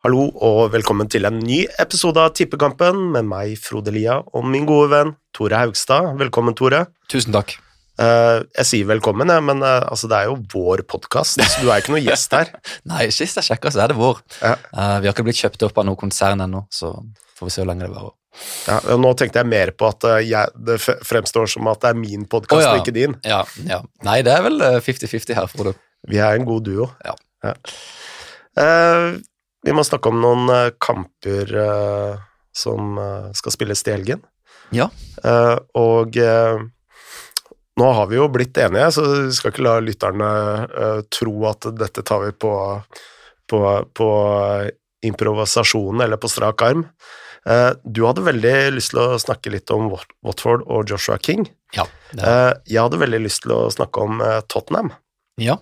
Hallo og velkommen til en ny episode av Tippekampen med meg, Frode Lia, og min gode venn Tore Haugstad. Velkommen, Tore. Tusen takk. Eh, jeg sier velkommen, jeg, men eh, altså, det er jo vår podkast, så du er ikke noe gjest her. Nei, sist jeg sjekka, så er det vår. Ja. Eh, vi har ikke blitt kjøpt opp av noe konsern ennå, så får vi se hvor lenge det varer. Ja, nå tenkte jeg mer på at eh, jeg, det fremstår som at det er min podkast oh, ja. og ikke din. Ja, ja. Nei, det er vel eh, 50-50 her, Frode. Vi er en god duo. Ja. Eh, vi må snakke om noen uh, kamper uh, som uh, skal spilles til helgen. Ja. Og nå har vi jo blitt enige, så vi skal ikke la lytterne tro at dette tar vi på, på, på improvisasjonen eller på strak arm. Du hadde veldig lyst til å snakke litt om Watford og Joshua King. Ja. Jeg hadde veldig lyst til å snakke om Tottenham. ja.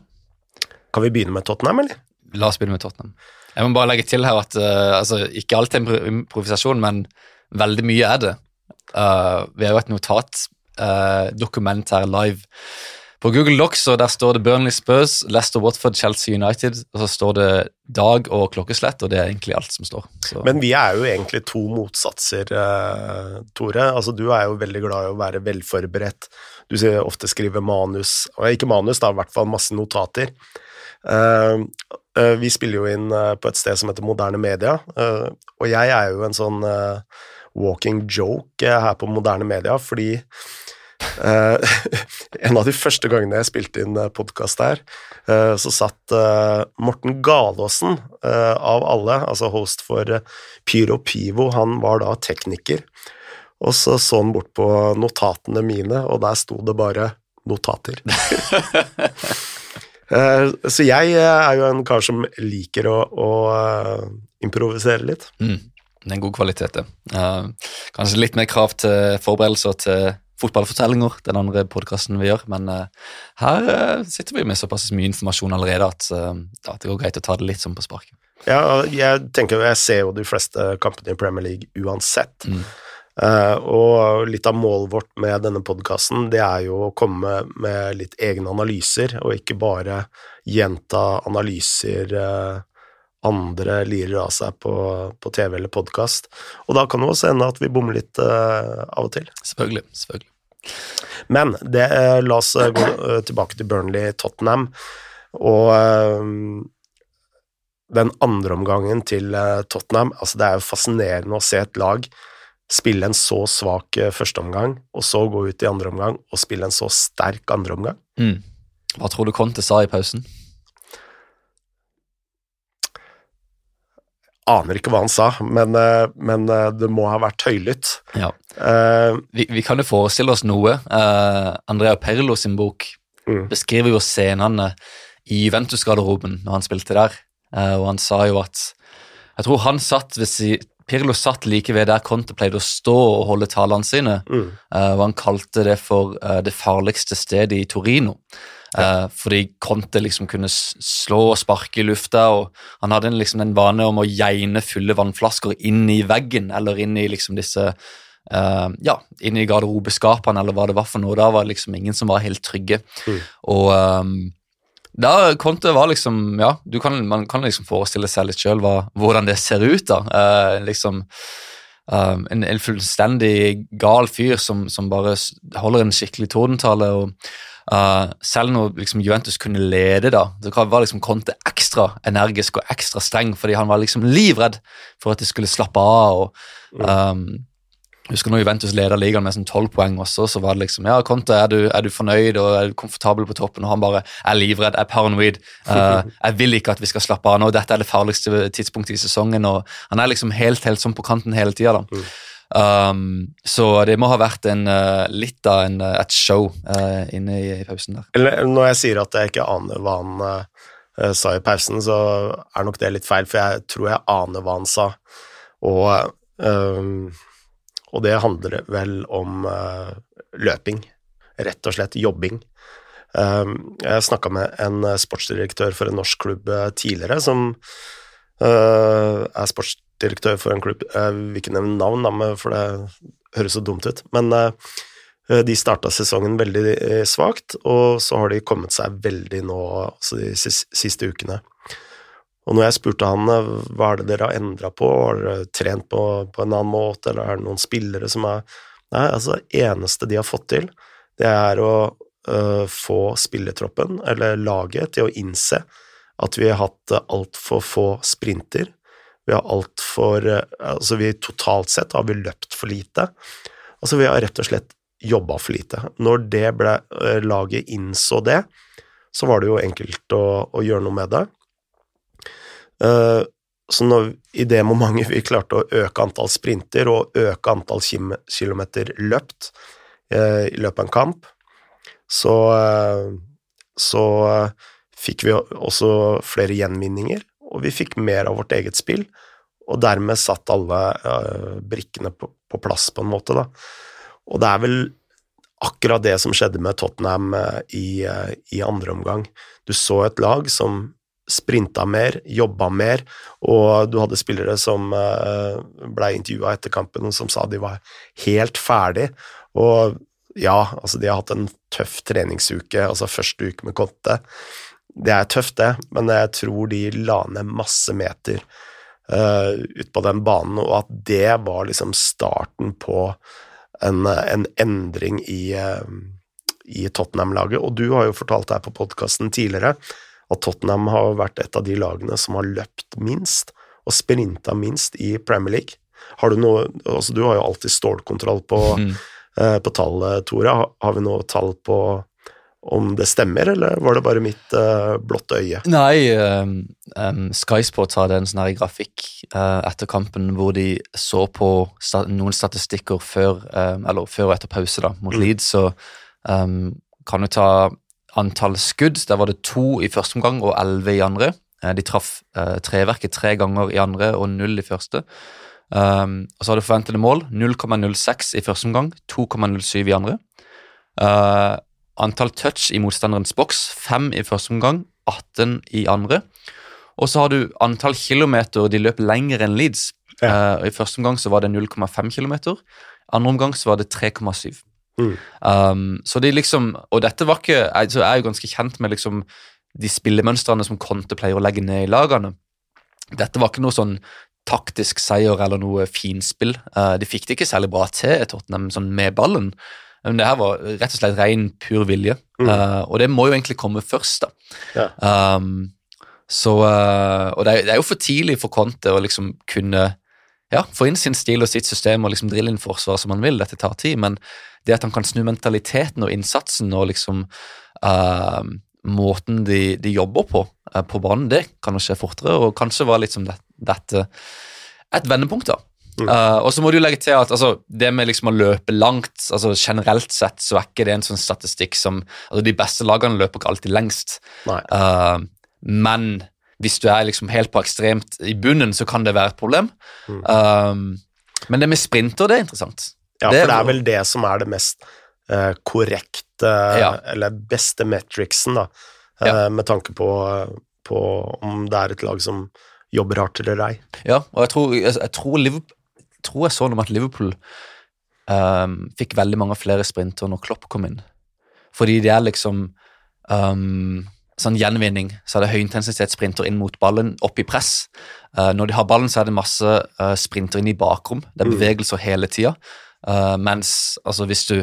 Kan vi begynne med Tottenham, eller? La oss begynne med Tottenham. Jeg må bare legge til her at uh, altså, ikke alt er improvisasjon, men veldig mye er det. Uh, vi har jo et notatdokument her live på Google Docs, og der står det Burnley Spurs, Leicester Watford, Chelsea United, og så står det dag og klokkeslett, og det er egentlig alt som står. Så, Men vi er jo egentlig to motsatser, uh, Tore. Altså, du er jo veldig glad i å være velforberedt. Du sier ofte skrive manus, og ikke manus, da, i hvert fall masse notater. Eh, eh, vi spiller jo inn eh, på et sted som heter Moderne Media, eh, og jeg er jo en sånn walking joke her på Moderne Media, fordi en av de første gangene jeg spilte inn podkast eh, så satt Morten Galaasen av alle, altså host for Pyro Pivo, han var da tekniker. Og så så han bort på notatene mine, og der sto det bare notater. Eh, så jeg eh, er jo en kar som liker å, å eh, improvisere litt. mm, det er en god kvalitet, det. Kanskje litt mer krav til forberedelser til fotballfortellinger, den andre podkasten vi gjør, men her sitter vi med såpass mye informasjon allerede at, det går greit å ta det litt sånn på sparket. Ja, jeg tenker jeg ser jo de fleste kampene i Premier League uansett. Mm. Eh, og litt av målet vårt med denne podkasten, det er jo å komme med litt egne analyser, og ikke bare gjenta analyser eh, andre lirer av seg på, på TV eller podkast. Og da kan det også hende at vi bommer litt eh, av og til. Selvfølgelig. selvfølgelig. Men det, la oss gå tilbake til Burnley-Tottenham. Og den andre omgangen til Tottenham altså Det er jo fascinerende å se et lag spille en så svak eh, førsteomgang, og så gå ut i andre omgang og spille en så sterk andre omgang. Mm. Hva tror du Conte sa i pausen? Aner ikke hva han sa, men, eh, men eh, det må ha vært høylytt. Ja. Uh, Vi, vi kan jo forestille oss noe. Uh, Andrea Perlo sin bok Mm. beskriver jo scenene i Juventus-garderoben når han spilte der, uh, og han sa jo at Jeg tror han satt ved si, Pirlo satt like ved der Conte pleide å stå og holde talene sine, mm, Uh, og han kalte det for uh, det farligste stedet i Torino. Eh, fordi Conte liksom kunne slå og sparke i lufta, og han hadde en, liksom en vane om å geine fulle vannflasker inn i veggen, eller inn i liksom disse Uh, ja, inn i garderobeskapene, eller hva det var for noe. Da var det liksom ingen som var helt trygge. Mm. Og ehm, da Conte var liksom Ja, du kan, man kan liksom forestille seg litt sjøl hvordan det ser ut, da. Eh, liksom ehm, en, en fullstendig gal fyr som, som bare holder en skikkelig tordentale. og uh, selv når liksom Juventus kunne lede, da, så var liksom Conte ekstra energisk og ekstra streng, fordi han var liksom livredd for at de skulle slappe av. og um, husker når Juventus leder ligaen med sånn 12 poeng også, så var det liksom Ja, Conte, er du, er du fornøyd og er du komfortabel på toppen? Og han bare er livredd, er paranoid. Uh, jeg vil ikke at vi skal slappe av nå, dette er det farligste tidspunktet i sesongen. og Han er liksom helt helt sånn på kanten hele tida. da. Um, så det må ha vært en, uh, litt av en, uh, et show inne i, i pausen der. Eller når jeg sier at jeg ikke aner hva han sa i pausen, så er nok det litt feil, for jeg tror jeg aner hva han sa. Og, eh, og det handler vel om uh, løping, rett og slett jobbing. Um, jeg snakka med en sportsdirektør for en norsk klubb eh, tidligere, som uh, er sportsdirektør for en klubb Jeg vil ikke nevne navn, da, for det høres så dumt ut. Men uh, de starta sesongen veldig svakt, og så har de kommet seg veldig nå altså de sis- siste ukene. Og når jeg spurte han eh, hva er det dere har endra på, har dere trent på, på, en annen måte, eller er det noen spillere som er Nei, altså, det eneste de har fått til, det er å uh, få spillertroppen, eller laget, til å innse at vi har hatt altfor få sprinter. Vi har altfor uh, Altså, vi totalt sett har vi løpt for lite. Altså, vi har rett og slett jobba for lite. Når det ble, laget innså det, så var det jo enkelt å, å gjøre noe med det. Uh, så når, i det momentet vi klarte å øke antall sprinter og øke antall kilometer løpt uh, i løpet av en kamp, så, uh, så fikk vi også flere gjenvinninger, og vi fikk mer av vårt eget spill, og dermed satt alle brikkene på, på, plass, på en måte, da. Og det er vel akkurat det som skjedde med Tottenham i, i andre omgang. Du så et lag som sprinta mer, jobba mer, og du hadde spillere som uh, ble intervjua etter kampen, som sa de var helt ferdig. Og ja, altså de har hatt en tøff treningsuke, altså første uke med Conte. Det er tøft, det, men jeg tror de la ned masse meter uh, ut på den banen, og at det var liksom starten på en, en endring i, uh, i Tottenham-laget. Og du har jo fortalt her på podkasten tidligere at Tottenham har vært et av de lagene som har løpt minst og sprinta minst i Premier League. Har du noe altså Du har jo alltid stålkontroll på, mm. eh, på tallet, Tore. Har, har, vi noe tall på om det stemmer, eller var det bare mitt uh, blotte øye? Nei, um, um, Sky Sports hadde en sånn her grafikk uh, etter kampen hvor de så på sta noen statistikker før, um, eller før og etter pause da, mot mm. Leeds. Så kan du ta antall skudd. Der var det to i første omgang og elleve i andre. Eh, de traff eh, treverket tre ganger i andre og null i første. Um, og så har du forventede mål. 0,06 i første omgang, 2,07 i andre. Uh, antall touch i motstanderens boks, 5 i første omgang, 18 i andre. Og så har du antall kilometer de løp lenger enn Leeds. Ja. Uh, I første omgang så var det 0,5 km. Andre omgang så var det 3,7. Mm. Um, så de liksom, Og dette var ikke altså Jeg er jo ganske kjent med liksom de spillemønstrene som Conte pleier å legge ned i lagene. Dette var ikke noe sånn taktisk seier eller noe finspill. Uh, de fikk det ikke særlig bra til, Tottenham, sånn med ballen. Men det her var rett og slett ren, pur vilje. Mm. Uh, og det må jo egentlig komme først, da. Ja. Um, så uh, Og det er, det er, jo for tidlig for Conte å liksom kunne ja, få inn sin stil og sitt system og liksom drille inn forsvaret som han vil. Dette tar tid, men det at han kan snu mentaliteten og innsatsen og liksom uh, måten de, de, jobber på uh, på banen, det kan jo skje fortere, og kanskje var liksom det, dette et vendepunkt. da. Mm. Uh, og så må du legge til at altså, det med liksom å løpe langt altså Generelt sett så er ikke det en sånn statistikk som altså De beste lagene løper ikke alltid lengst, men hvis du er liksom helt på ekstremt i bunnen, så kan det være et problem. Mm. Um, men det med sprinter, det er interessant. Ja, for det er vel det som er det mest uh, korrekte, ja. eller beste metricsen, da, uh, ja. med tanke på, på, om det er et lag som jobber hardt eller ei. Ja, og jeg tror jeg, jeg, tror, jeg tror jeg så noe om at Liverpool um, fikk veldig mange flere sprinter når Klopp kom inn. Fordi det er liksom um, sånn gjenvinning, så er det høyintensitetssprinter inn mot ballen, opp i press. Uh, når de har ballen, så er det masse uh, sprinter inn i bakrom. Det er mm. bevegelser hele tida. Uh, mens altså, hvis du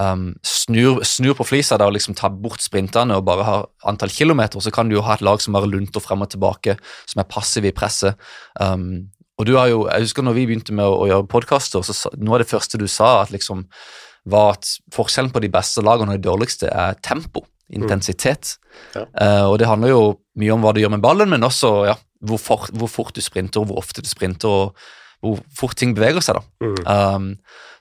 um, snur, snur, på flisa og liksom tar bort sprintene og bare har antall kilometer, så kan du jo ha et lag som bare lunter frem og tilbake, som er passive i presset. Um, og du har jo, jeg husker når vi begynte med å, å gjøre podkaster, så noe av det første du sa, at liksom, var at forskjellen på de beste lagene og de dårligste er tempo, intensitet. Mm. Ja. Uh, og det handler jo mye om hva du gjør med ballen, men også ja, hvor, for, hvor fort du sprinter, og hvor ofte du sprinter. og hvor fort ting beveger seg. da. Mm. Um,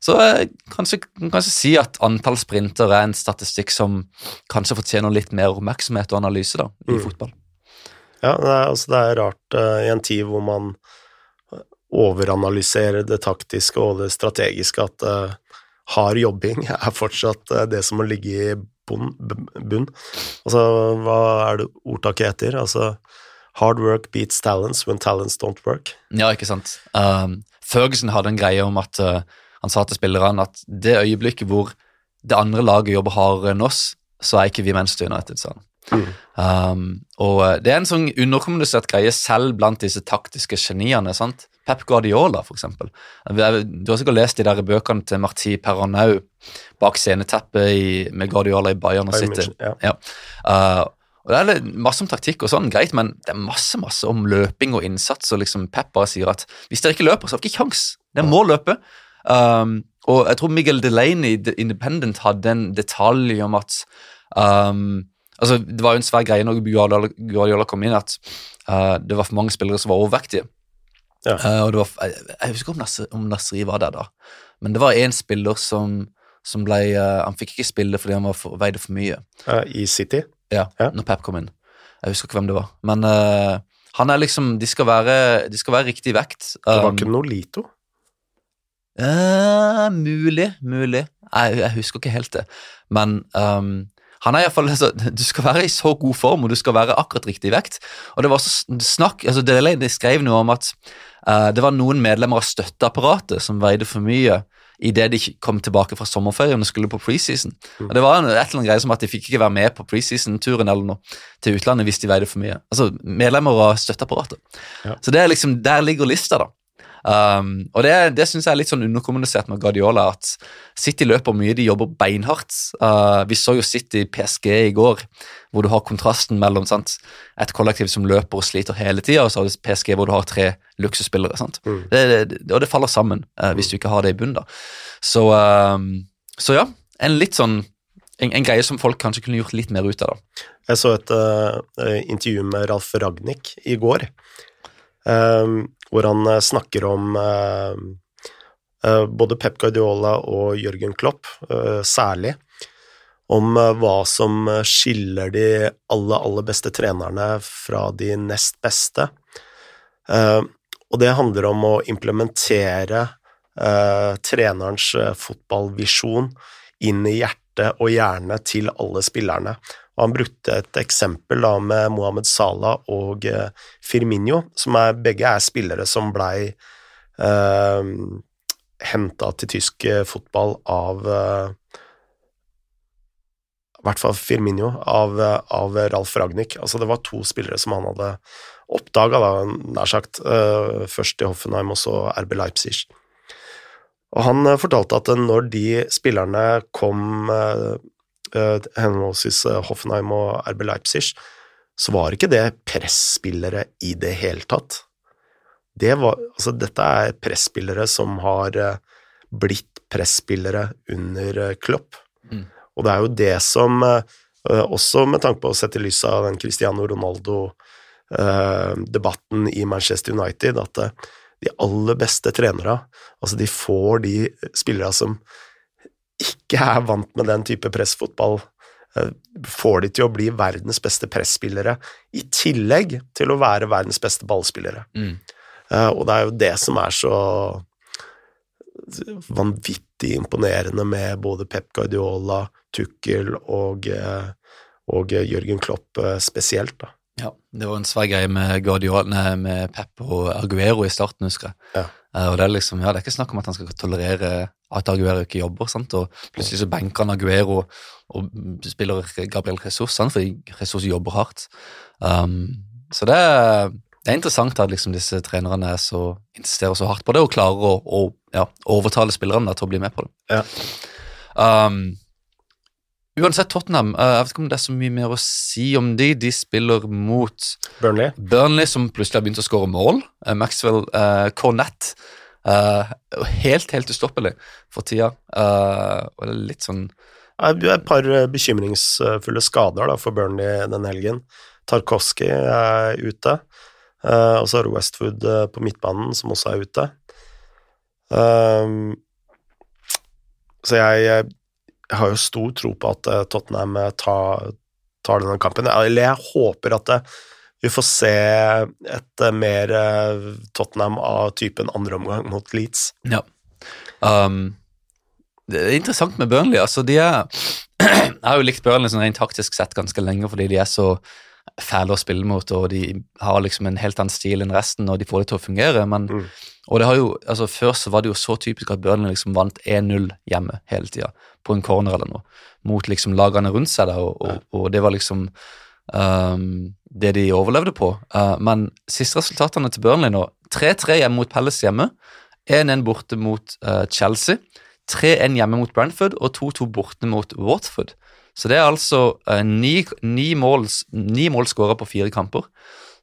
så jeg kanskje, kanskje si at antall sprinter er en statistikk som kanskje fortjener litt mer oppmerksomhet og analyse da, i mm. fotball. Ja, det er, altså, det er rart uh, i en tid hvor man overanalyserer det taktiske og det strategiske, at uh, hard jobbing er fortsatt det som må ligge i bunn. bunn. Altså, hva er det ordtaket heter? Altså Hard work beats talents when talents don't work. Ja, ikke sant. Um, Ferguson hadde en greie om at uh, han sa til spillerne at det øyeblikket hvor det andre laget jobber hardere enn oss, så er ikke vi Manchester United, sa han. Mm. Um, og eh, det er en sånn underkommunisert greie selv blant disse taktiske geniene. sant? Pep Guardiola, eksempel. Du har sikkert lest de der bøkene til Marti Perranau bak sceneteppet med Guardiola i Bayern og City. Ja. Ja. Uh, og Det er masse om taktikk, og sånn, greit, men det er masse masse om løping og innsats. og liksom Pep bare sier at hvis dere ikke løper, så har dere ikke kjangs. Dere må løpe. Um, og jeg tror Miguel Delaney i Independent hadde en detalj om at um, altså Det var jo en svær greie når Guardiola, Guardiola kom inn, at uh, det var for mange spillere som var overvektige. Ja. Uh, og det var, jeg, jeg husker ikke om, Nasri, om Nasri var der da, men det var én spiller som, som ble uh, Han fikk ikke spille fordi han var for, veide for mye. I City? Ja, Ja. når Pep kom inn. Jeg husker ikke hvem det var. Men uh, han er liksom De skal være, de skal være riktig vekt. Det var Um, ikke Nolito? eh, mulig, mulig. Jeg, jeg husker ikke helt det. Men um, han er i hvert fall, altså, Du skal være i så god form, og du skal være akkurat riktig vekt. Og det var også snakk, altså Delaney skrev noe om at uh, det var noen medlemmer av støtteapparatet som veide for mye idet de kom tilbake fra sommerferien og skulle på preseason. Mm. Og Det var et eller annet greie som at de fikk ikke være med på preseason-turen eller noe til utlandet hvis de veide for mye. Altså medlemmer av støtteapparatet. Ja. Så det liksom, der ligger lista, da. Um, og det, det syns jeg er litt sånn underkommunisert med Guardiola, at City løper mye, de jobber beinhardt. Uh, vi så jo City PSG i går, hvor du har kontrasten mellom sant? et kollektiv som løper og sliter hele tida, og så har du PSG hvor du har tre luksusspillere. Mm. Det, det, og det faller sammen uh, hvis du ikke har det i bunnen. da. Så, um, så ja, en litt sånn en, en greie som folk kanskje kunne gjort litt mer ut av. da. Jeg så et eh, intervju med Ralf Ragnhild i går, hvor han eh, snakker om eh, eh, både Pep Guardiola og Jørgen Klopp, særlig, om hva som skiller de aller, aller beste trenerne fra de nest beste. Eh, og det handler om å implementere trenerens fotballvisjon inn i hjertet og hjernen til alle spillerne. Og han brukte et eksempel da med Mohammed Salah og Firminho, Firmino, som er, begge er spillere som blei eh, henta til tysk eh, fotball av eh, I hvert fall Firmino, av, eh, av Ralf Ragnhild. Altså det var to spillere som han hadde oppdaga, nær sagt. eh, først i Hoffenheim og så RB Leipzig. Og han eh, fortalte at når de spillerne kom eh, eh, henholdsvis eh, Hoffenheim og RB Leipzig, så var ikke det presspillere i det hele tatt. Det var, altså dette er presspillere som har eh, blitt presspillere under eh, Klopp. Mm. Og det er jo det som, eh, også med tanke på å sette lys av den Cristiano Ronaldo-debatten i Manchester United, at eh, de aller beste trenere, altså de får de spillere som ikke er vant med den type pressfotball, eh, får de til å bli verdens beste presspillere, i tillegg til å være verdens beste ballspillere. Mm. Eh, Og det er jo det som er så vanvittig imponerende med både Pep Guardiola, Tukkel og, eh, og Jørgen Klopp spesielt, da. Ja, det var en svær greie med Guardiola, med Pep og Aguero i starten, husker jeg. Ja. Eh, og det er liksom, ja, det er ikke snakk om at han skal tolerere at Aguero ikke jobber, sant? og plutselig så benker han Aguero og spiller Gabriel Jesus, sant? fordi Jesus jobber hardt. Um, så det er, det er interessant at liksom disse trenerne er så, insisterer så hardt på det, og klarer å, å ja, overtale spillerne til å bli med på det. Ja. Um, Uansett, Tottenham, eh, jeg vet ikke om det er så mye mer å si om de. De spiller mot Burnley. Burnley, som plutselig har begynt å skåre mål. Eh, Maxwell uh, Cornett. Uh, helt, helt ustoppelig for tida. Uh, og det er litt sånn Det er et par eh, bekymringsfulle skader da, for Burnley den helgen. Tarkovskij er ute, Uh, og så har du Westwood eh, på midtbanen, som også er ute. Så jeg, jeg, har jo stor tro på at eh, Tottenham eh, tar, tar denne kampen. Eller jeg håper at eh, vi får se et mer Tottenham av typen andre omgang mot Leeds. Ja. Um, det er interessant med Burnley. altså de er, Jeg har jo likt Burnley sånn rent taktisk sett ganske lenge, fordi de er så fæle å spille mot, og de har liksom en helt annen stil enn resten, og de får det til å fungere. men Mm. og det har jo, altså Før så var det jo så typisk at Burnley liksom vant 1-0 hjemme hele tida, på en corner eller noe, mot liksom lagene rundt seg. der, og, og, og det var liksom um, det de overlevde på. Uh, men siste resultatene til Burnley nå 3-3 hjemme mot Palace hjemme. 1-1 borte mot uh, Chelsea. 3-1 hjemme mot Brentford og 2-2 borte mot Watford. Så det er altså uh, ni, ni mål, skåra på fire kamper.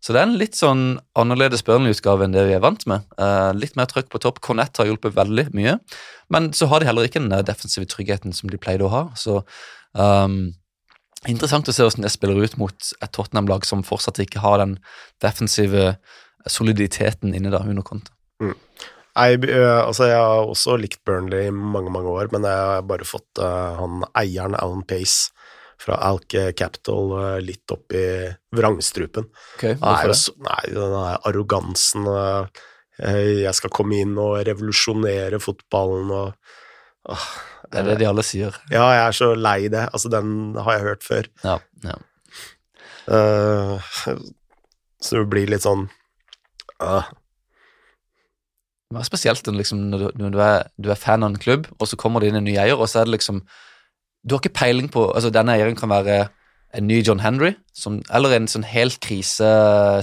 Så det er en litt sånn annerledes Burnley-utgave enn det vi er vant med. Uh, litt mer trøkk på topp. Cornett har hjulpet veldig mye. Men så har de heller ikke den defensive tryggheten som de pleide å ha. Så um, interessant å se hvordan det spiller ut mot et Tottenham-lag som fortsatt ikke har den defensive soliditeten inne da, under konto. Mm. Jeg, altså jeg har også likt Burnley i mange, mange år, men jeg har bare fått uh, han eieren, Alan Pace, fra Alk Capital uh, litt opp i vrangstrupen. Okay, hvorfor det? Nei, den arrogansen uh, Jeg skal komme inn og revolusjonere fotballen og Det er det de alle sier. Ja, jeg er så lei det. Altså, den har jeg hørt før. Ja, ja. så det blir litt sånn det er spesielt liksom, når, du, når du, er, du, er, fan av en klubb, og så kommer det inn en ny eier, og så er det liksom Du har ikke peiling på altså Denne eieren kan være en ny John Henry, som, eller en sånn helt krise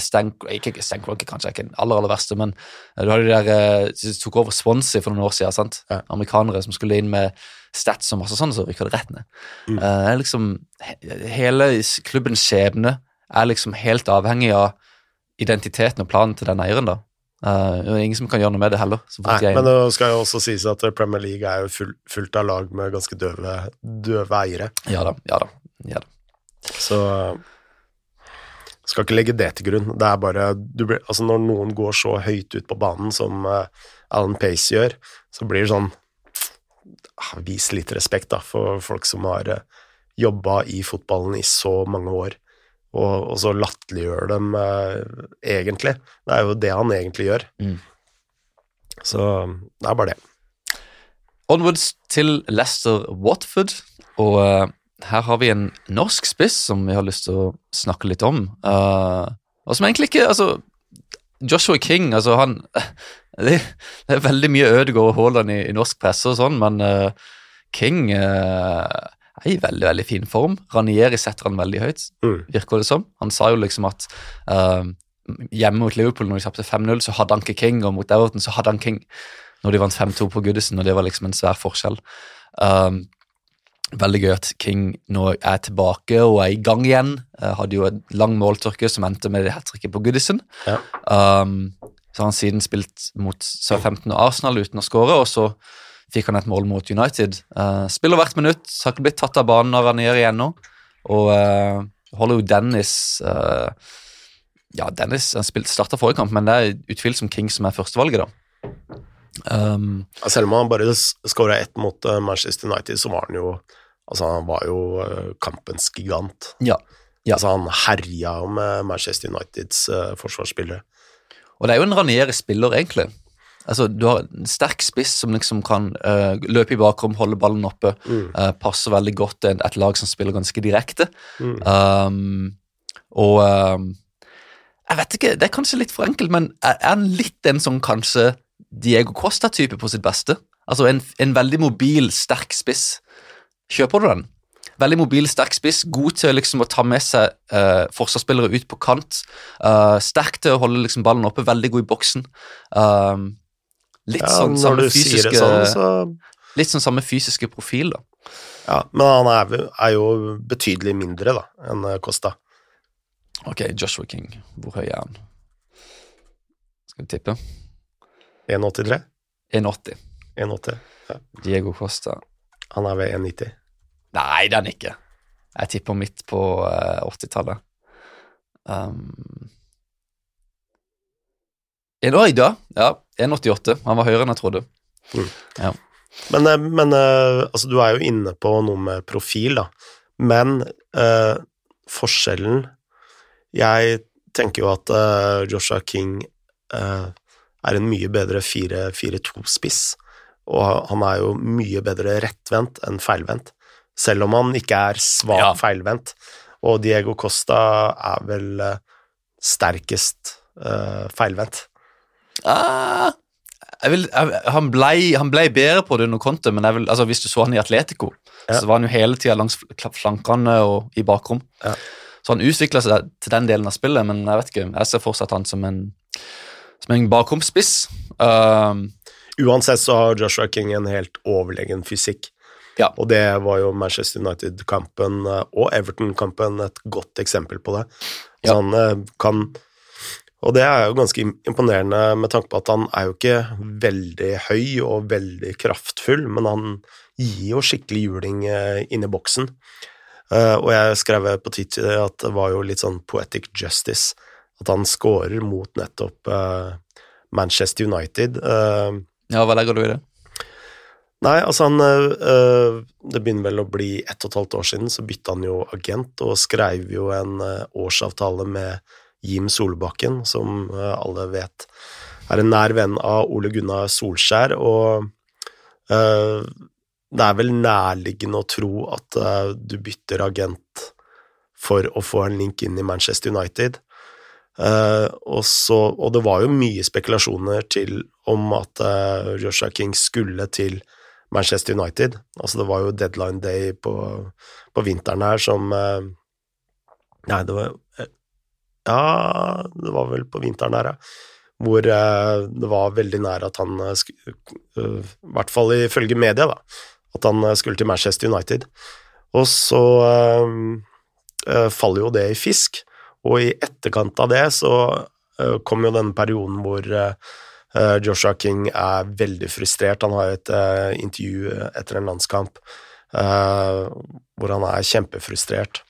Stank, Ikke er kanskje ikke den aller, aller verste, men du har de der som tok over Swansea for noen år siden. sant? Ja. Amerikanere som skulle inn med stats og masse sånn, så rykker det rett ned. Mm. Uh, liksom, hele klubbens skjebne er liksom helt avhengig av identiteten og planen til den eieren. da. Uh, det er ingen som kan gjøre noe med det heller. Nei, men det skal jo også sies at Premier League er jo full, fullt av lag med ganske døve, døve eiere. Ja da, ja da. Ja da. Så skal ikke legge det til grunn. Det er bare blir, altså Når noen går så høyt ut på banen som uh, Alan Pace gjør, så blir det sånn uh, Vis litt respekt da, for folk som har uh, eh, jobba i fotballen i så mange år og, og så latterliggjør dem eh, egentlig. Det er jo det han egentlig gjør. Mm. Så det er bare det. Onwards til Leicester Watford, og uh, her har vi en norsk spiss som vi har lyst til å snakke litt om. Uh, og som egentlig ikke Altså, Joshua King, altså han Det, det er veldig mye Ødegaard og Haaland i, i, norsk presse og sånn, men uh, King er i veldig veldig fin form. Ranieri setter han veldig høyt, mm. virker det som. Han sa jo liksom at uh, hjemme mot Liverpool, når de tapte 5-0, så hadde han ikke King, og mot Everton så hadde han King når de vant 5-2 på Goodison, og det var liksom en svær forskjell. Um, veldig gøy at King nå er tilbake og er i gang igjen. Uh, hadde jo en lang måltørke som endte med det hat tricket på Goodison. Ja. Um, så har han siden spilt mot Southampton og Arsenal uten å skåre, og så fikk han et mål mot United. Uh, spiller hvert minutt, har ikke blitt tatt av banen av Ranieri nå. Og uh, holder jo Dennis uh, Ja, Dennis han starta forrige kamp, men det er utvilsomt King som er førstevalget, da. Um, Selv om han bare skåra ett mot Manchester United, så var han jo Altså, han var jo kampens gigant. Ja, ja. Altså, han herja med Manchester Uniteds forsvarsspillere. Og det er jo en Ranieri-spiller, egentlig. Altså, Du har en sterk spiss som liksom kan uh, løpe i bakrom, holde ballen oppe. Mm. Uh, passer veldig godt til et lag som spiller ganske direkte. Mm. Um, og um, Jeg vet ikke, det er kanskje litt for enkelt, men er han litt en sånn kanskje Diego Costa-type på sitt beste? Altså en, en, veldig mobil, sterk spiss. Kjøper du den? Veldig mobil, sterk spiss, god til liksom å ta med seg uh, forsvarsspillere ut på kant. Uh, sterk til å holde liksom ballen oppe, veldig god i boksen. Um, Litt ja, sånn samme fysiske sånn, så... Litt sånn samme fysiske profil, da. Ja, men han er, er jo betydelig mindre da, enn eh, Costa. Ok, Joshua King, hvor høy er han? Skal vi tippe? 1,83? 1,80. 1,80, ja. Diego Costa. Han er ved 1,90. Nei, det er han ikke. Jeg tipper midt på uh, 80-tallet. Um, Oi da, ja. 1,88. Han var høyere enn jeg trodde. Mm. Ja. Men, eh, men, eh, altså, du er jo inne på noe med profil, da. Men uh, forskjellen Jeg tenker jo at uh, Joshua King uh, er en mye bedre 4-2-spiss, og han er jo mye bedre rettvendt enn feilvendt, selv om han ikke er svak ja. feilvendt. Og Diego Costa er vel sterkest feilvendt. Ah, vil, jeg, han, ble, han, ble, bedre på det under Conte, men vil, altså, hvis du så han i Atletico, ja. så var han jo hele tida langs flankene og i bakrom. Ja. Så han utvikla seg til den delen av spillet, men jeg vet ikke, jeg ser fortsatt han som en, som en bakromspiss. Uh, Uansett så har Joshua King en helt overlegen fysikk. Ja. Og det var jo Manchester United-kampen eh, og Everton-kampen et godt eksempel på det. Så Ja. han eh, kan Og det er jo ganske imponerende med tanke på at han er jo ikke veldig høy og veldig kraftfull, men han gir jo skikkelig juling eh, inn i boksen. Eh, og jeg skrev på Twitter at det var jo litt sånn poetic justice at han scorer mot nettopp eh, Manchester United. Ja, hva legger du i det? Nei, altså han Det begynner vel å bli ett og et halvt år siden, så bytta han jo agent og skrev jo en årsavtale med Jim Solbakken, som øh, alle vet er en nær venn av Ole Gunnar Solskjær, og uh, det er vel nærliggende å tro at uh, du bytter agent for å få en link inn i Manchester United. Uh, og, så, og det var jo mye spekulasjoner til om at eh, Joshua King skulle til Manchester United. Altså det var jo deadline day på, på vinteren her som eh, Nei, det var eh, Ja, det var vel på vinteren der, ja. Hvor eh, det var veldig nær at han eh, skulle I hvert fall ifølge media, da. At han eh, skulle til Manchester United. Og så eh, eh, faller jo det i fisk. Og i etterkant av det så kom jo den perioden hvor Joshua King er veldig frustrert. Han har et intervju etter en landskamp hvor han er kjempefrustrert.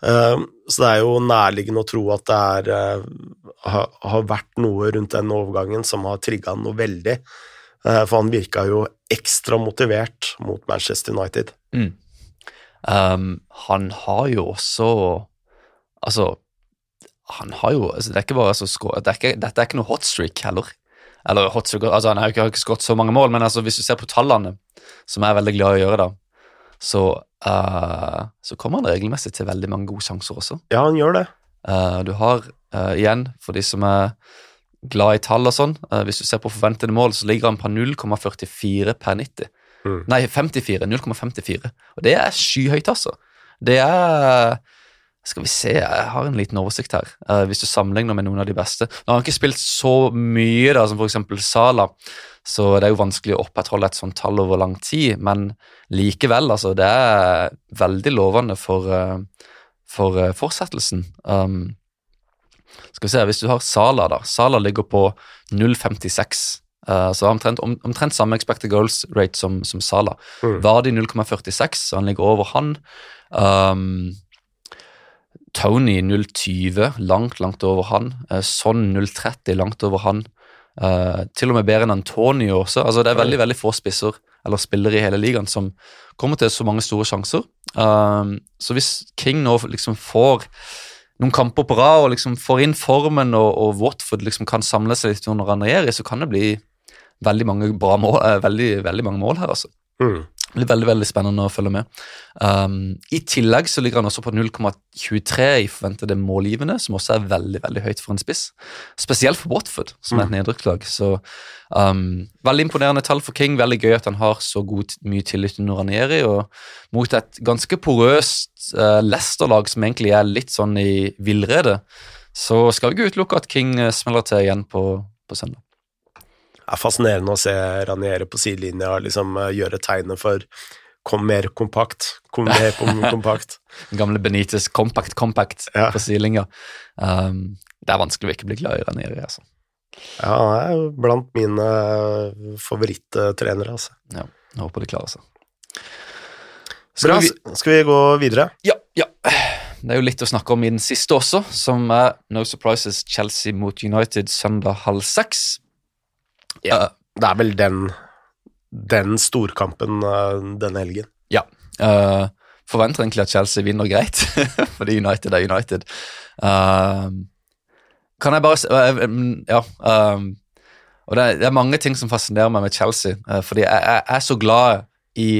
Så det er jo nærliggende å tro at det er, har, har vært noe rundt den overgangen som har trigga noe veldig. for han virka jo ekstra motivert mot Manchester United. Mm. Um, han har jo også Altså, han har jo altså, Det er ikke bare altså, det er ikke, Dette er ikke noe hotstreak heller. Eller hotstreak, altså Han har jo ikke, har ikke skåret så mange mål, men altså, hvis du ser på tallene, som jeg er veldig glad i å gjøre, da, så, uh, så kommer han regelmessig til veldig mange gode sjanser også. Ja, han gjør det. Uh, du har, uh, igjen, for de som er glad i tall og sånn, hvis du ser på forventede mål, så ligger han på 0,44 per 90. Mm. Nei, 54. 0,54. Og det er skyhøyt, altså. Det er Skal vi se, jeg har en liten oversikt her. Uh, hvis du sammenligner med noen av de beste. Nå har han ikke spilt så mye da, som f.eks. Sala, så det er jo vanskelig å opprettholde et sånt tall over lang tid, men likevel, altså. Det er veldig lovende for, uh, for uh, fortsettelsen. Um, skal vi se, Hvis du har Sala, da. Sala ligger på 0,56. Uh, så omtrent, om, omtrent samme expected goals rate som, som Sala. Mm. Vardi 0,46, så han ligger over han. Um, Tony 0,20, langt, langt over han. Uh, Son 0,30, langt over han. Uh, til og med bedre enn Antonio også. altså Det er veldig veldig få spisser eller spillere i hele ligaen som kommer til så mange store sjanser. Uh, så hvis King nå liksom får noen kamper på rad og liksom får inn formen, og, og Watford liksom kan samle seg litt under Ranieri, så kan det bli veldig mange bra mål, uh, veldig, veldig mange mål her, altså. Mm. Det blir veldig veldig spennende å følge med. Um, I tillegg så ligger han også på 0,23 i forventede målgivende, som også er veldig veldig høyt for en spiss. Spesielt for Watford, som er et nedrykkslag. Så um, veldig imponerende tall for King. Veldig gøy at han har så god, mye tillit under Ranieri. Og mot et ganske porøst uh, Leicester-lag som egentlig er litt sånn i villrede, så skal vi ikke utelukke at King uh, smeller til igjen på, på søndag. Er fascinerende å se Raniere på sidelinja liksom uh, gjøre tegnet for kom mer kompakt, kom mer kom kompakt. Den gamle Benitez compact, compact Ja. på sidelinja. Um, det er vanskelig å ikke bli glad i Ranieri, altså. Ja, han er blant mine uh, favorittrenere, altså. Ja, jeg håper de klarer seg. Bra, Skal vi, skal vi gå videre? ja, ja. Det er jo litt å snakke om i den siste også, som er No Surprises Chelsea mot United søndag halv seks. Ja. Det er vel den, den storkampen uh, denne helgen. Ja. Uh, forventer egentlig at Chelsea vinner greit, fordi United er United. Uh, kan jeg bare um, Ja. Um, og det er, det er mange ting som fascinerer meg med Chelsea, uh, fordi jeg, jeg er så glad i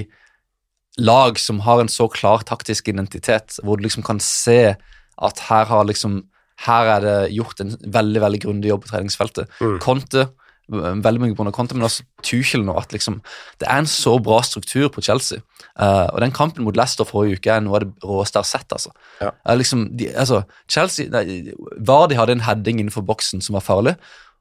lag som har en så klar taktisk identitet, hvor du liksom kan se at her har liksom her er det gjort en veldig veldig grundig jobb på treningsfeltet. Mm. Conte veldig mye på Conte, men også Tuchel nå, at liksom, det er en så bra struktur på Chelsea. Uh, og den kampen mot Leicester forrige uke er noe av det råeste jeg har sett. altså. Ja. Uh, liksom, de, altså Chelsea, nei, Vardy hadde en heading innenfor boksen som var farlig,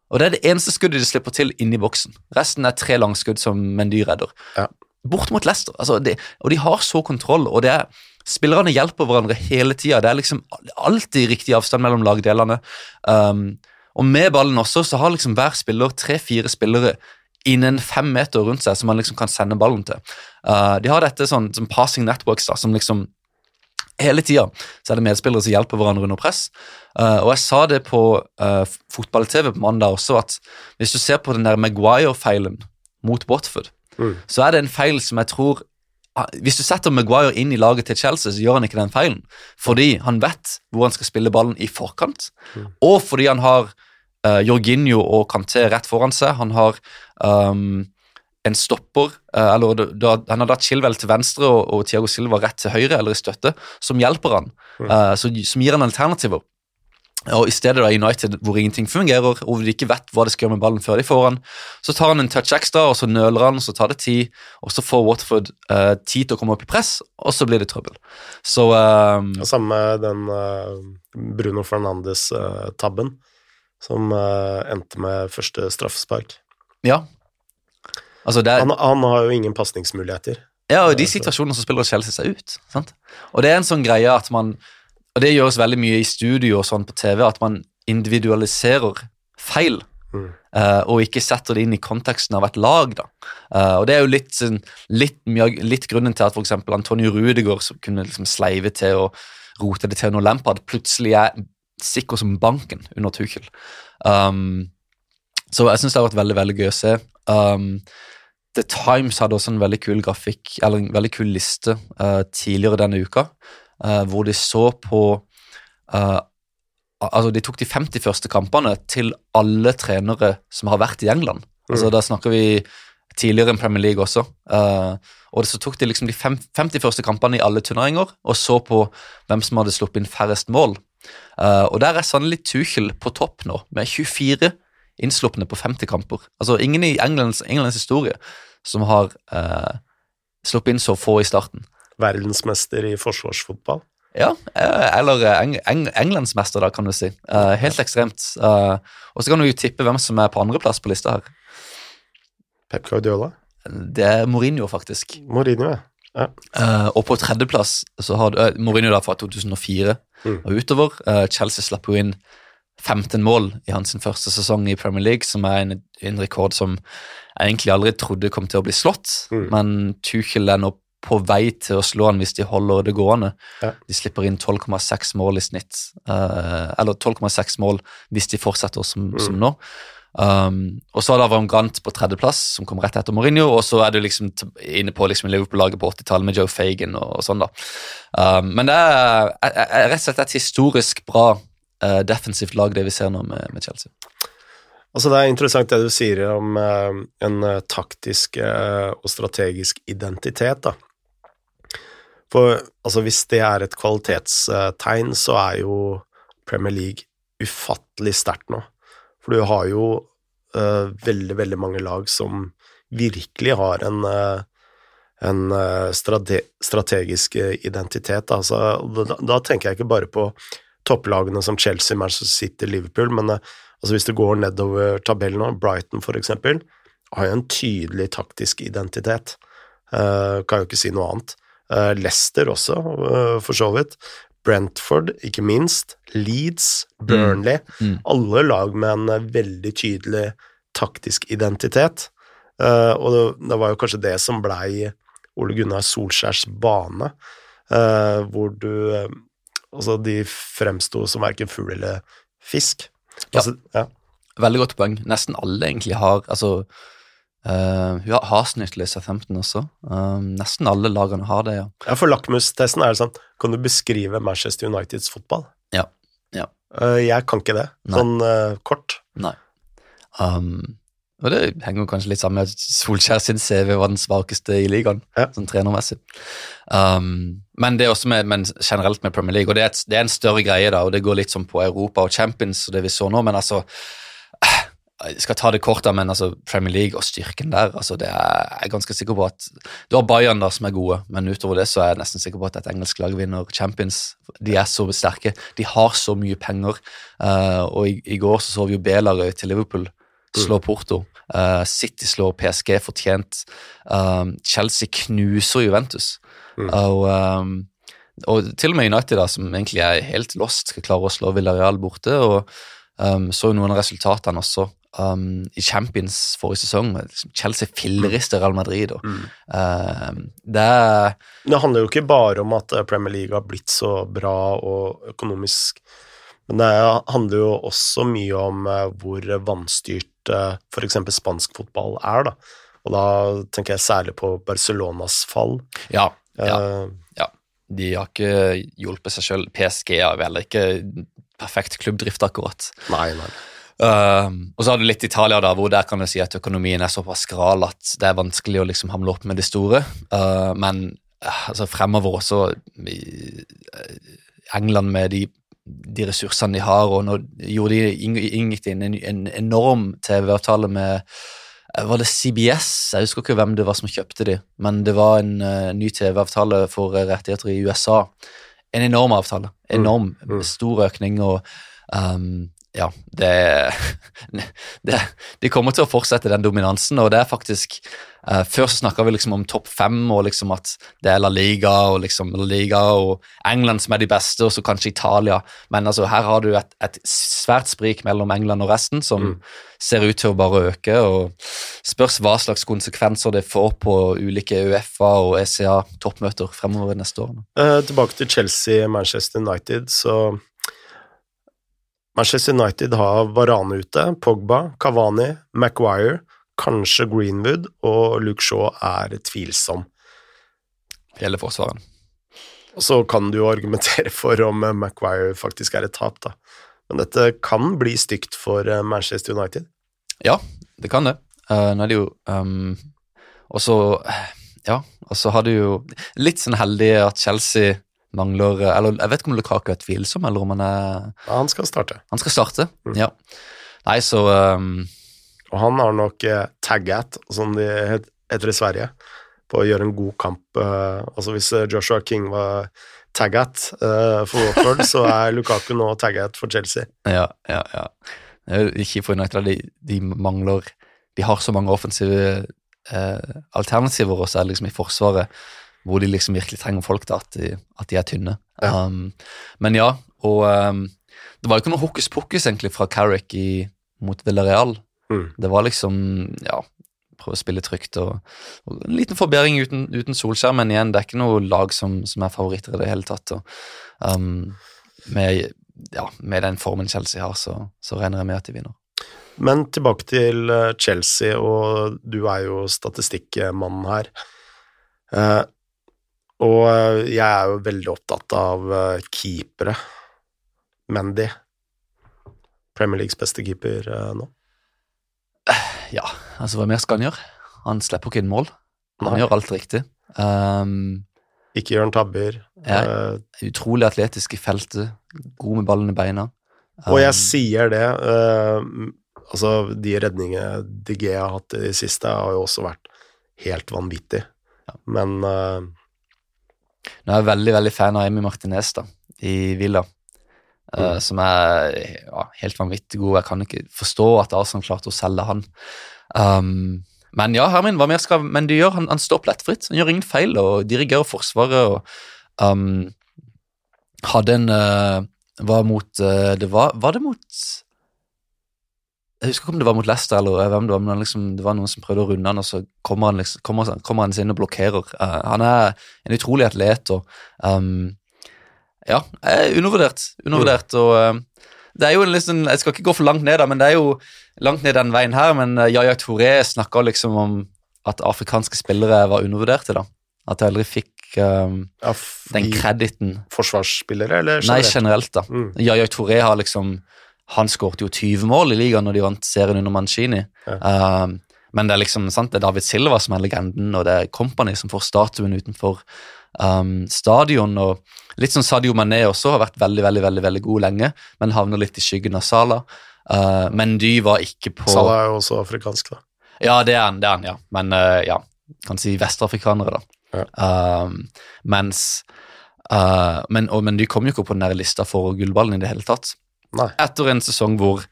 og det er det eneste skuddet de slipper til inni boksen. Resten er tre langskudd som Mendy redder. Ja. Bort mot Leicester, altså, de, og de har så kontroll, og det er Spillerne hjelper hverandre hele tida. Det er liksom alltid riktig avstand mellom lagdelene. Um, og med ballen også, så har liksom hver spiller tre-fire spillere innen fem meter rundt seg som man liksom kan sende ballen til. Uh, de har dette sånn som passing networks, da, som liksom Hele tida så er det medspillere som hjelper hverandre under press. Uh, og jeg sa det på uh, fotball-TV på mandag også, at hvis du ser på den der Maguire-feilen mot Watford, Mm. så er det en feil som jeg tror ah, Hvis du setter Maguire inn i laget til Chelsea, så gjør han ikke den feilen. Fordi han vet hvor han skal spille ballen i forkant, Mm. og fordi han har uh, Jorginho og Canté rett foran seg. Han har um, en stopper, uh, eller da, han har da Chilwell til venstre og, og Thiago Silva rett til høyre, eller i støtte, som hjelper han, uh, som, som gir han alternativer. Og I stedet da United, hvor ingenting fungerer, og hvor de ikke vet hva de skal gjøre med ballen før de får han, så tar han en touch ekstra, og så nøler han, og så tar det tid, og så får Watford uh, tid til å komme opp i press, og så blir det trøbbel. Så eh, Og samme den uh, Bruno Fernandes-tabben, som eh, endte med første straffespark. ja. Altså er, Han, han har jo ingen pasningsmuligheter. Ja, og i de situasjonene så spiller Chelsea seg ut. Sant? Og det er en sånn greie at man Og det gjøres veldig mye i studio og sånn på TV, at man individualiserer feil. Mm. eh, og ikke setter det inn i konteksten av et lag. da. Eh, og Det er jo litt, sånn- litt, litt grunnen til at eksempel Antonio Rudegaard kunne liksom sleive til og rote det til når Lampard plutselig er sikker som banken under Tuchel. Um, så jeg syns det har vært veldig veldig gøy å se. Um, The Times hadde også en veldig kul grafikk, eller en veldig kul liste uh, tidligere denne uka, uh, hvor de så på uh, Altså, de tok de 50 første kampene til alle trenere som har vært i England. Altså, Mm. Da snakker vi tidligere enn Premier League også. Eh, og så tok de liksom de fem, 50 første kampene i alle turneringer og så på hvem som hadde sluppet inn færrest mål. Eh, og der er sannelig Tuchel på topp nå, med 24 innslupne på 50 kamper. Altså ingen i Englands, Englands historie som har eh, sluppet inn så få i starten. Verdensmester i forsvarsfotball. Ja, eh, eller eng, eng, englandsmester, da, kan du si. Uh, helt ekstremt. Uh, og så kan du jo tippe hvem som er på andreplass på lista her. Pep Guardiola. Det er Mourinho, faktisk. Mourinho, ja. Uh, og på tredjeplass så har du Mourinho da fra 2004 Mm. og utover. Eh, Chelsea slapp jo inn 15 mål i hans første sesong i Premier League, som er en, en rekord som jeg egentlig aldri trodde kom til å bli slått. Mm. Men Tuchel er nå på vei til å slå han hvis de holder det gående. Ja. De slipper inn 12,6 mål i snitt, eh, eller 12,6 mål hvis de fortsetter som, Mm. som nå. Um, og så er det Avram på tredjeplass, som kommer rett etter Mourinho. Og så er du liksom inne på liksom Liverpool-laget på 80-tallet med Joe Fagan og, og sånn, da. Um, men det er, er, er rett og slett et historisk bra uh, defensivt lag, det vi ser nå med, med Chelsea. Altså Det er interessant det du sier om uh, en uh, taktisk og strategisk identitet. da. For altså, hvis det er et kvalitetstegn, så er jo Premier League ufattelig sterkt nå. For du har jo uh, veldig, veldig mange lag som virkelig har en, uh, en eh, strate strategisk identitet. Altså, da, da tenker jeg ikke bare på topplagene som Chelsea, Manchester City, Liverpool, men altså hvis du går nedover tabellen nå, Brighton for eksempel, har jo en tydelig taktisk identitet. Kan jo ikke si noe annet. Leicester også, for så vidt. Brentford, ikke minst. Leeds, Burnley. Mm. Alle lag med en eh, veldig tydelig taktisk identitet. Uh, og det, det var jo kanskje det som blei Ole Gunnar Solskjærs bane, uh, hvor du uh, Altså, de fremsto som verken fugl eller fisk. Ja. Altså, ja. Veldig godt poeng. Nesten alle egentlig har altså eh, Hun har Hasenhyttel i Southampton også. Uh, nesten alle lagene har det, ja. Ja, for lakmustesten er det sånn Kan du beskrive Manchester Uniteds fotball? Ja, ja. Uh, jeg kan ikke det, Nei. sånn kort. Nei. Um, og det henger kanskje litt sammen med at Solskjær sin CV var den svakeste i ligaen, Ja. sånn trenermessig. Um, men det er også med, men generelt med Premier League, og det er, et, det er en større greie, da, og det går litt sånn på Europa og Champions og det vi så nå, men altså skal ta det kort, men altså, Premier League og styrken der altså, det er Jeg er ganske sikker på at Du har Bayern da, som er gode, men utover det så er jeg nesten sikker på at et engelsk lag vinner Champions. De er så sterke. De har så mye penger. Uh, og i, i, går så så vi jo B-laget til Liverpool slå mm. Porto. Uh, City slår PSG fortjent. Uh, Chelsea knuser Juventus. Mm. Og, um, og, til og med United, da, som egentlig er helt lost, skal klare å slå Villarreal borte. og um, Så noen av resultatene også um, i Champions forrige sesong. Liksom Chelsea fillerister Real Madrid. Og, mm. uh, det, det handler jo ikke bare om at Premier League har blitt så bra og økonomisk, men det handler jo også mye om uh, hvor vanstyrt uh, f.eks. spansk fotball er. da. Og da tenker jeg særlig på Barcelonas fall. Ja, ja, ja. De har ikke hjulpet seg sjøl. PSG er vel ikke perfekt klubbdrift, akkurat. Nei, nei. Uh, og så har du litt Italia, da, hvor der kan du si at økonomien er såpass skral at det er vanskelig å liksom hamle opp med det store. Uh, men uh, altså fremover også i England med de, de, ressursene de har, og nå gjorde de inngikk inn en, en enorm TV-avtale med var det CBS? Jeg husker ikke hvem det var som kjøpte de, men det var en ny TV-avtale for rettigheter i USA. En enorm avtale. Enorm, mm. mm. stor økning. og um, ja, det, det, De kommer til å fortsette den dominansen, og det er faktisk uh, Før så snakka vi liksom om topp fem, og liksom at det er La Liga og liksom La Liga og England som er de beste, og så kanskje Italia. Men altså, her har du et, et svært sprik mellom England og resten, som mm. ser ut til å bare øke. og Spørs hva slags konsekvenser det får på ulike Uefa og ECA-toppmøter fremover neste år. Uh, tilbake til Chelsea-Manchester United, så Manchester United har Varane ute, Pogba, Cavani, Maguire, kanskje Greenwood, og Luke Shaw er tvilsom. Hele forsvaren. Og så kan du jo argumentere for om Maguire faktisk er et tap, da. Men dette kan bli stygt for eh, Manchester United. Ja, det kan det. Uh, nå er det jo um, Og så Ja, og så har du jo litt sånn heldig at Chelsea mangler Eller jeg vet ikke om Lukaku er tvilsom, eller om han er han skal starte. Han skal starte, mm. ja. Nei, så um... Og han har nok eh, tagget, som de heter i Sverige, på å gjøre en god kamp. Uh, altså hvis eh, Joshua King var tagget uh, for Watford, så er Lukaku nå tagget for Chelsea. Ja, ja, ja. Ikke for United, de, de mangler De har så mange offensive eh, alternativer også liksom i Forsvaret hvor de liksom virkelig trenger folk, da, at de, at de er tynne. Ja. Um, men ja, og um, det var jo ikke noe hokus pokus egentlig fra Carrick i, mot Villarreal. Mm. Det var liksom ja, prøve å spille trygt og, og en liten forbedring uten, uten Solskjær, men igjen, det er ikke noe lag som, som er favoritter i det hele tatt. Og, um, med, ja, med, den formen Chelsea har, så, så regner jeg med at de vinner. Men tilbake til uh, Chelsea, og du er jo statistikkmannen her. Uh, og eh, jeg er jo veldig opptatt av eh, keepere. Mendy. Premier Leagues beste keeper eh, nå. Ja, altså hva mer skal han gjøre? Han slipper ikke inn mål. Han Nei. gjør alt riktig. Um, ikke gjør han tabber. Ja, utrolig atletisk i feltet. God med ballen i beina. Um, og jeg um, sier det uh, Altså, de redningene DG har hatt i det siste, har jo også vært helt vanvittig. Ja. Men uh, nå er jeg veldig veldig fan av Amy Martinez da, i Villa. Eh, mm. Uh, som er ja, helt vanvittig god. Jeg kan ikke forstå at Arsenal klarte å selge han. Um, men ja, Hermin, hva mer skal Men du gjør, han, han står plettfritt. Han gjør ingen feil og dirigerer Forsvaret. og um, Hadde en uh, Var mot uh, det var, var det mot jeg husker ikke om det var mot Leicester eller hvem det var, men liksom, det var noen som prøvde å runde han, og så kommer han, liksom, kommer, kommer han inn og blokkerer. Uh, han er en utrolig atlet og um, Ja, er undervurdert. Undervurdert. Og uh, det er jo en liksom, Jeg skal ikke gå for langt ned, da, men det er jo langt ned den veien her. Men uh, Yaya Touré snakka liksom om at afrikanske spillere var undervurderte. da. At jeg aldri fikk um, ja, den krediten. Forsvarsspillere, eller generelt? Nei, generelt, da. Mm. Yaya Touré har liksom han skåret jo 20 mål i ligaen når de vant serien under Mancini. Ja. Um, men det er liksom sant, det er David Silva som er legenden, og det er Company som får statuen utenfor um, stadion. og Litt som Sadio Mané også har vært veldig veldig, veldig, veldig god lenge, men havner litt i skyggen av Sala. Uh, men Dy var ikke på Salah er jo også afrikansk, da. Ja, det er han, det er han, ja. Men uh, ja, kan si vestafrikanere, da. Ja. Um, mens uh, men, og, men de kom jo ikke på den der lista for gullballen i det hele tatt. Nei. Etter en sesong hvor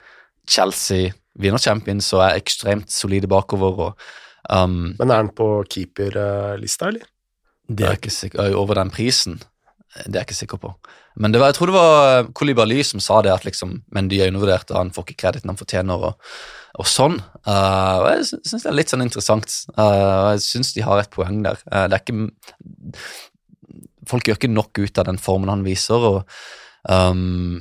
Chelsea vinner Champions og er ekstremt solide bakover og um, Men er han på keeperlista, eller? Det er jeg ikke sikker over den prisen. Det er jeg ikke sikker på. Men det var, jeg tror det var Kolibali som sa det, at liksom, men de er undervurdert, og han får ikke krediten han fortjener, og, og sånn. Uh, og Jeg syns det er litt sånn interessant. Uh, jeg syns de har et poeng der. Uh, det er ikke Folk gjør ikke nok ut av den formen han viser, og um,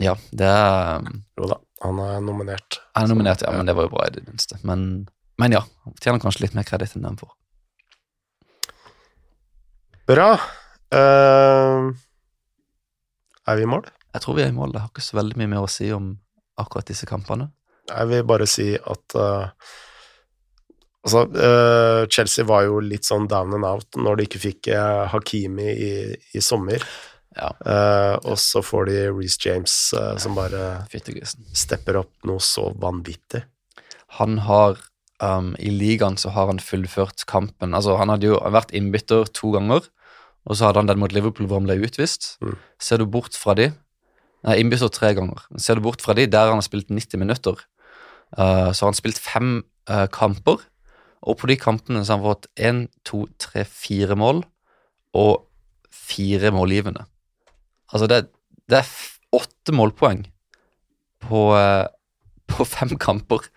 ja, det er Jo da, han er nominert. Han er nominert, ja, men det var jo bra i det minste. Men, men ja, han fortjener kanskje litt mer kreditt enn den får. Bra. Uh, er vi i mål? Jeg tror vi er i mål. Det har ikke så veldig mye mer å si om akkurat disse kampene. Jeg vil bare si at uh, Altså, uh, Chelsea var jo litt sånn down and out når de ikke fikk uh, Hakimi i, i sommer. Ja. og så får de Reece James som bare stepper opp noe så vanvittig. Han har um, I ligaen så har han fullført kampen. Altså, han hadde jo vært innbytter to ganger, og så hadde han den mot Liverpool hvor han ble utvist. Mm. Ser du bort fra de Nei, innbytter tre ganger. Ser du bort fra de der han har spilt 90 minutter, uh, så har han spilt fem uh, kamper, og på de kampene så har han fått én, to, tre, fire mål og fire målgivende. Altså, det, det er åtte målpoeng på, uh, på fem kamper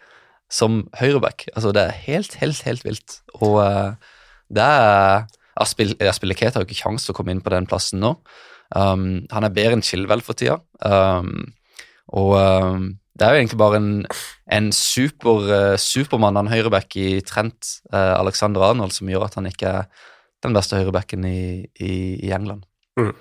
som høyreback. Altså, det er helt, helt, helt vilt. Og det er Aspil, Aspileketa har jo ikke kjangs til å komme inn på den plassen nå. Um, han er bedre enn Chilwell for tida. Um, og um, det er jo egentlig bare en, en super, uh, supermann, han høyreback i Trent, uh, Alexander Arnold, som gjør at han ikke er den beste høyrebacken i, i, i England. Mm.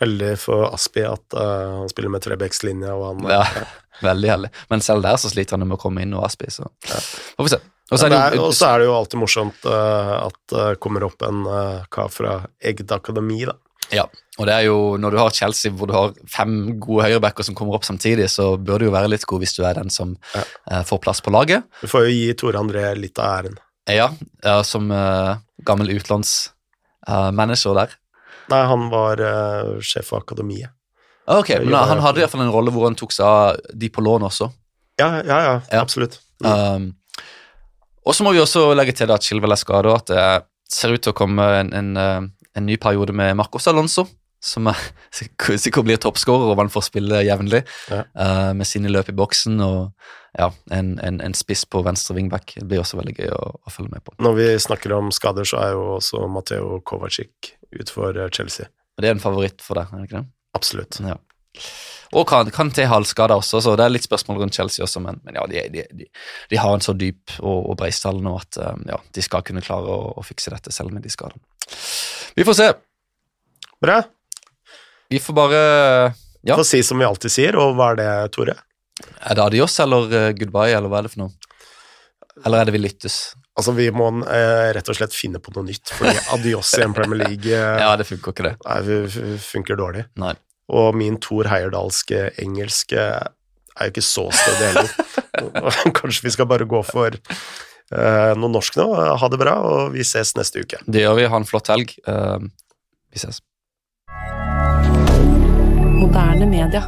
Heldig for Aspi at uh, han spiller med Trebecks-linja. han Ja, veldig heldig. Men selv der så sliter han med å komme inn og Aspi, så Ja. får vi se. Og så er det jo- er, det jo alltid morsomt uh, at det kommer opp en uh, kar fra Egd akademi, da. Ja, og det er jo når du har Chelsea hvor du har fem gode høyrebacker som kommer opp samtidig, så bør du jo være litt god hvis du er den som Ja. uh, får plass på laget. Du får jo gi Tore André litt av æren. Ja, ja som eh, gammel utenlandsmanager der. Nei, han var uh, sjef for akademiet. Ah, Ok, men da, han hadde iallfall en rolle hvor han tok seg av de på lån også. Ja, ja, ja, Ja. absolutt. Um, og så må vi også legge til at Chilwell er skada, at det ser ut til å komme en, en, eh, en ny periode med Marcos Alonso, som er, sikkert blir toppskårer og han får spille jevnlig Ja. uh, med sine løp i boksen og ja, en, en, en spiss på venstre wingback. Det blir også veldig gøy å, å følge med på. Når vi snakker om skader, så er jo også Matteo Kovacic ut for uh, Chelsea. Og Det er en favoritt for deg, er det ikke det? Absolutt. Ja. Og kan, kan til halvskade også, så det er litt spørsmål rundt Chelsea også, men, men ja, de, de, de, de har en så dyp og, og bred stall nå at um, ja, de skal kunne klare å, å fikse dette selv med de skadene. Vi får se. Bra. Vi får bare Ja. Få si som vi alltid sier, og hva er det, Tore? Er det adios eller uh, goodbye, eller hva er det for noe? Eller er det vi lyttes? Altså, vi må eh, rett og slett finne på noe nytt, fordi adios i en Premier League eh, Ja, det funker ikke, det. nei, f- funker dårlig. Nei. Og min Thor Heyerdalske engelske er jo ikke så stødig heller. Kanskje vi skal bare gå for eh, noe norsk nå. Ha det bra, og vi ses neste uke. Det gjør vi. Ha en flott helg. Uh, vi ses. Moderne media.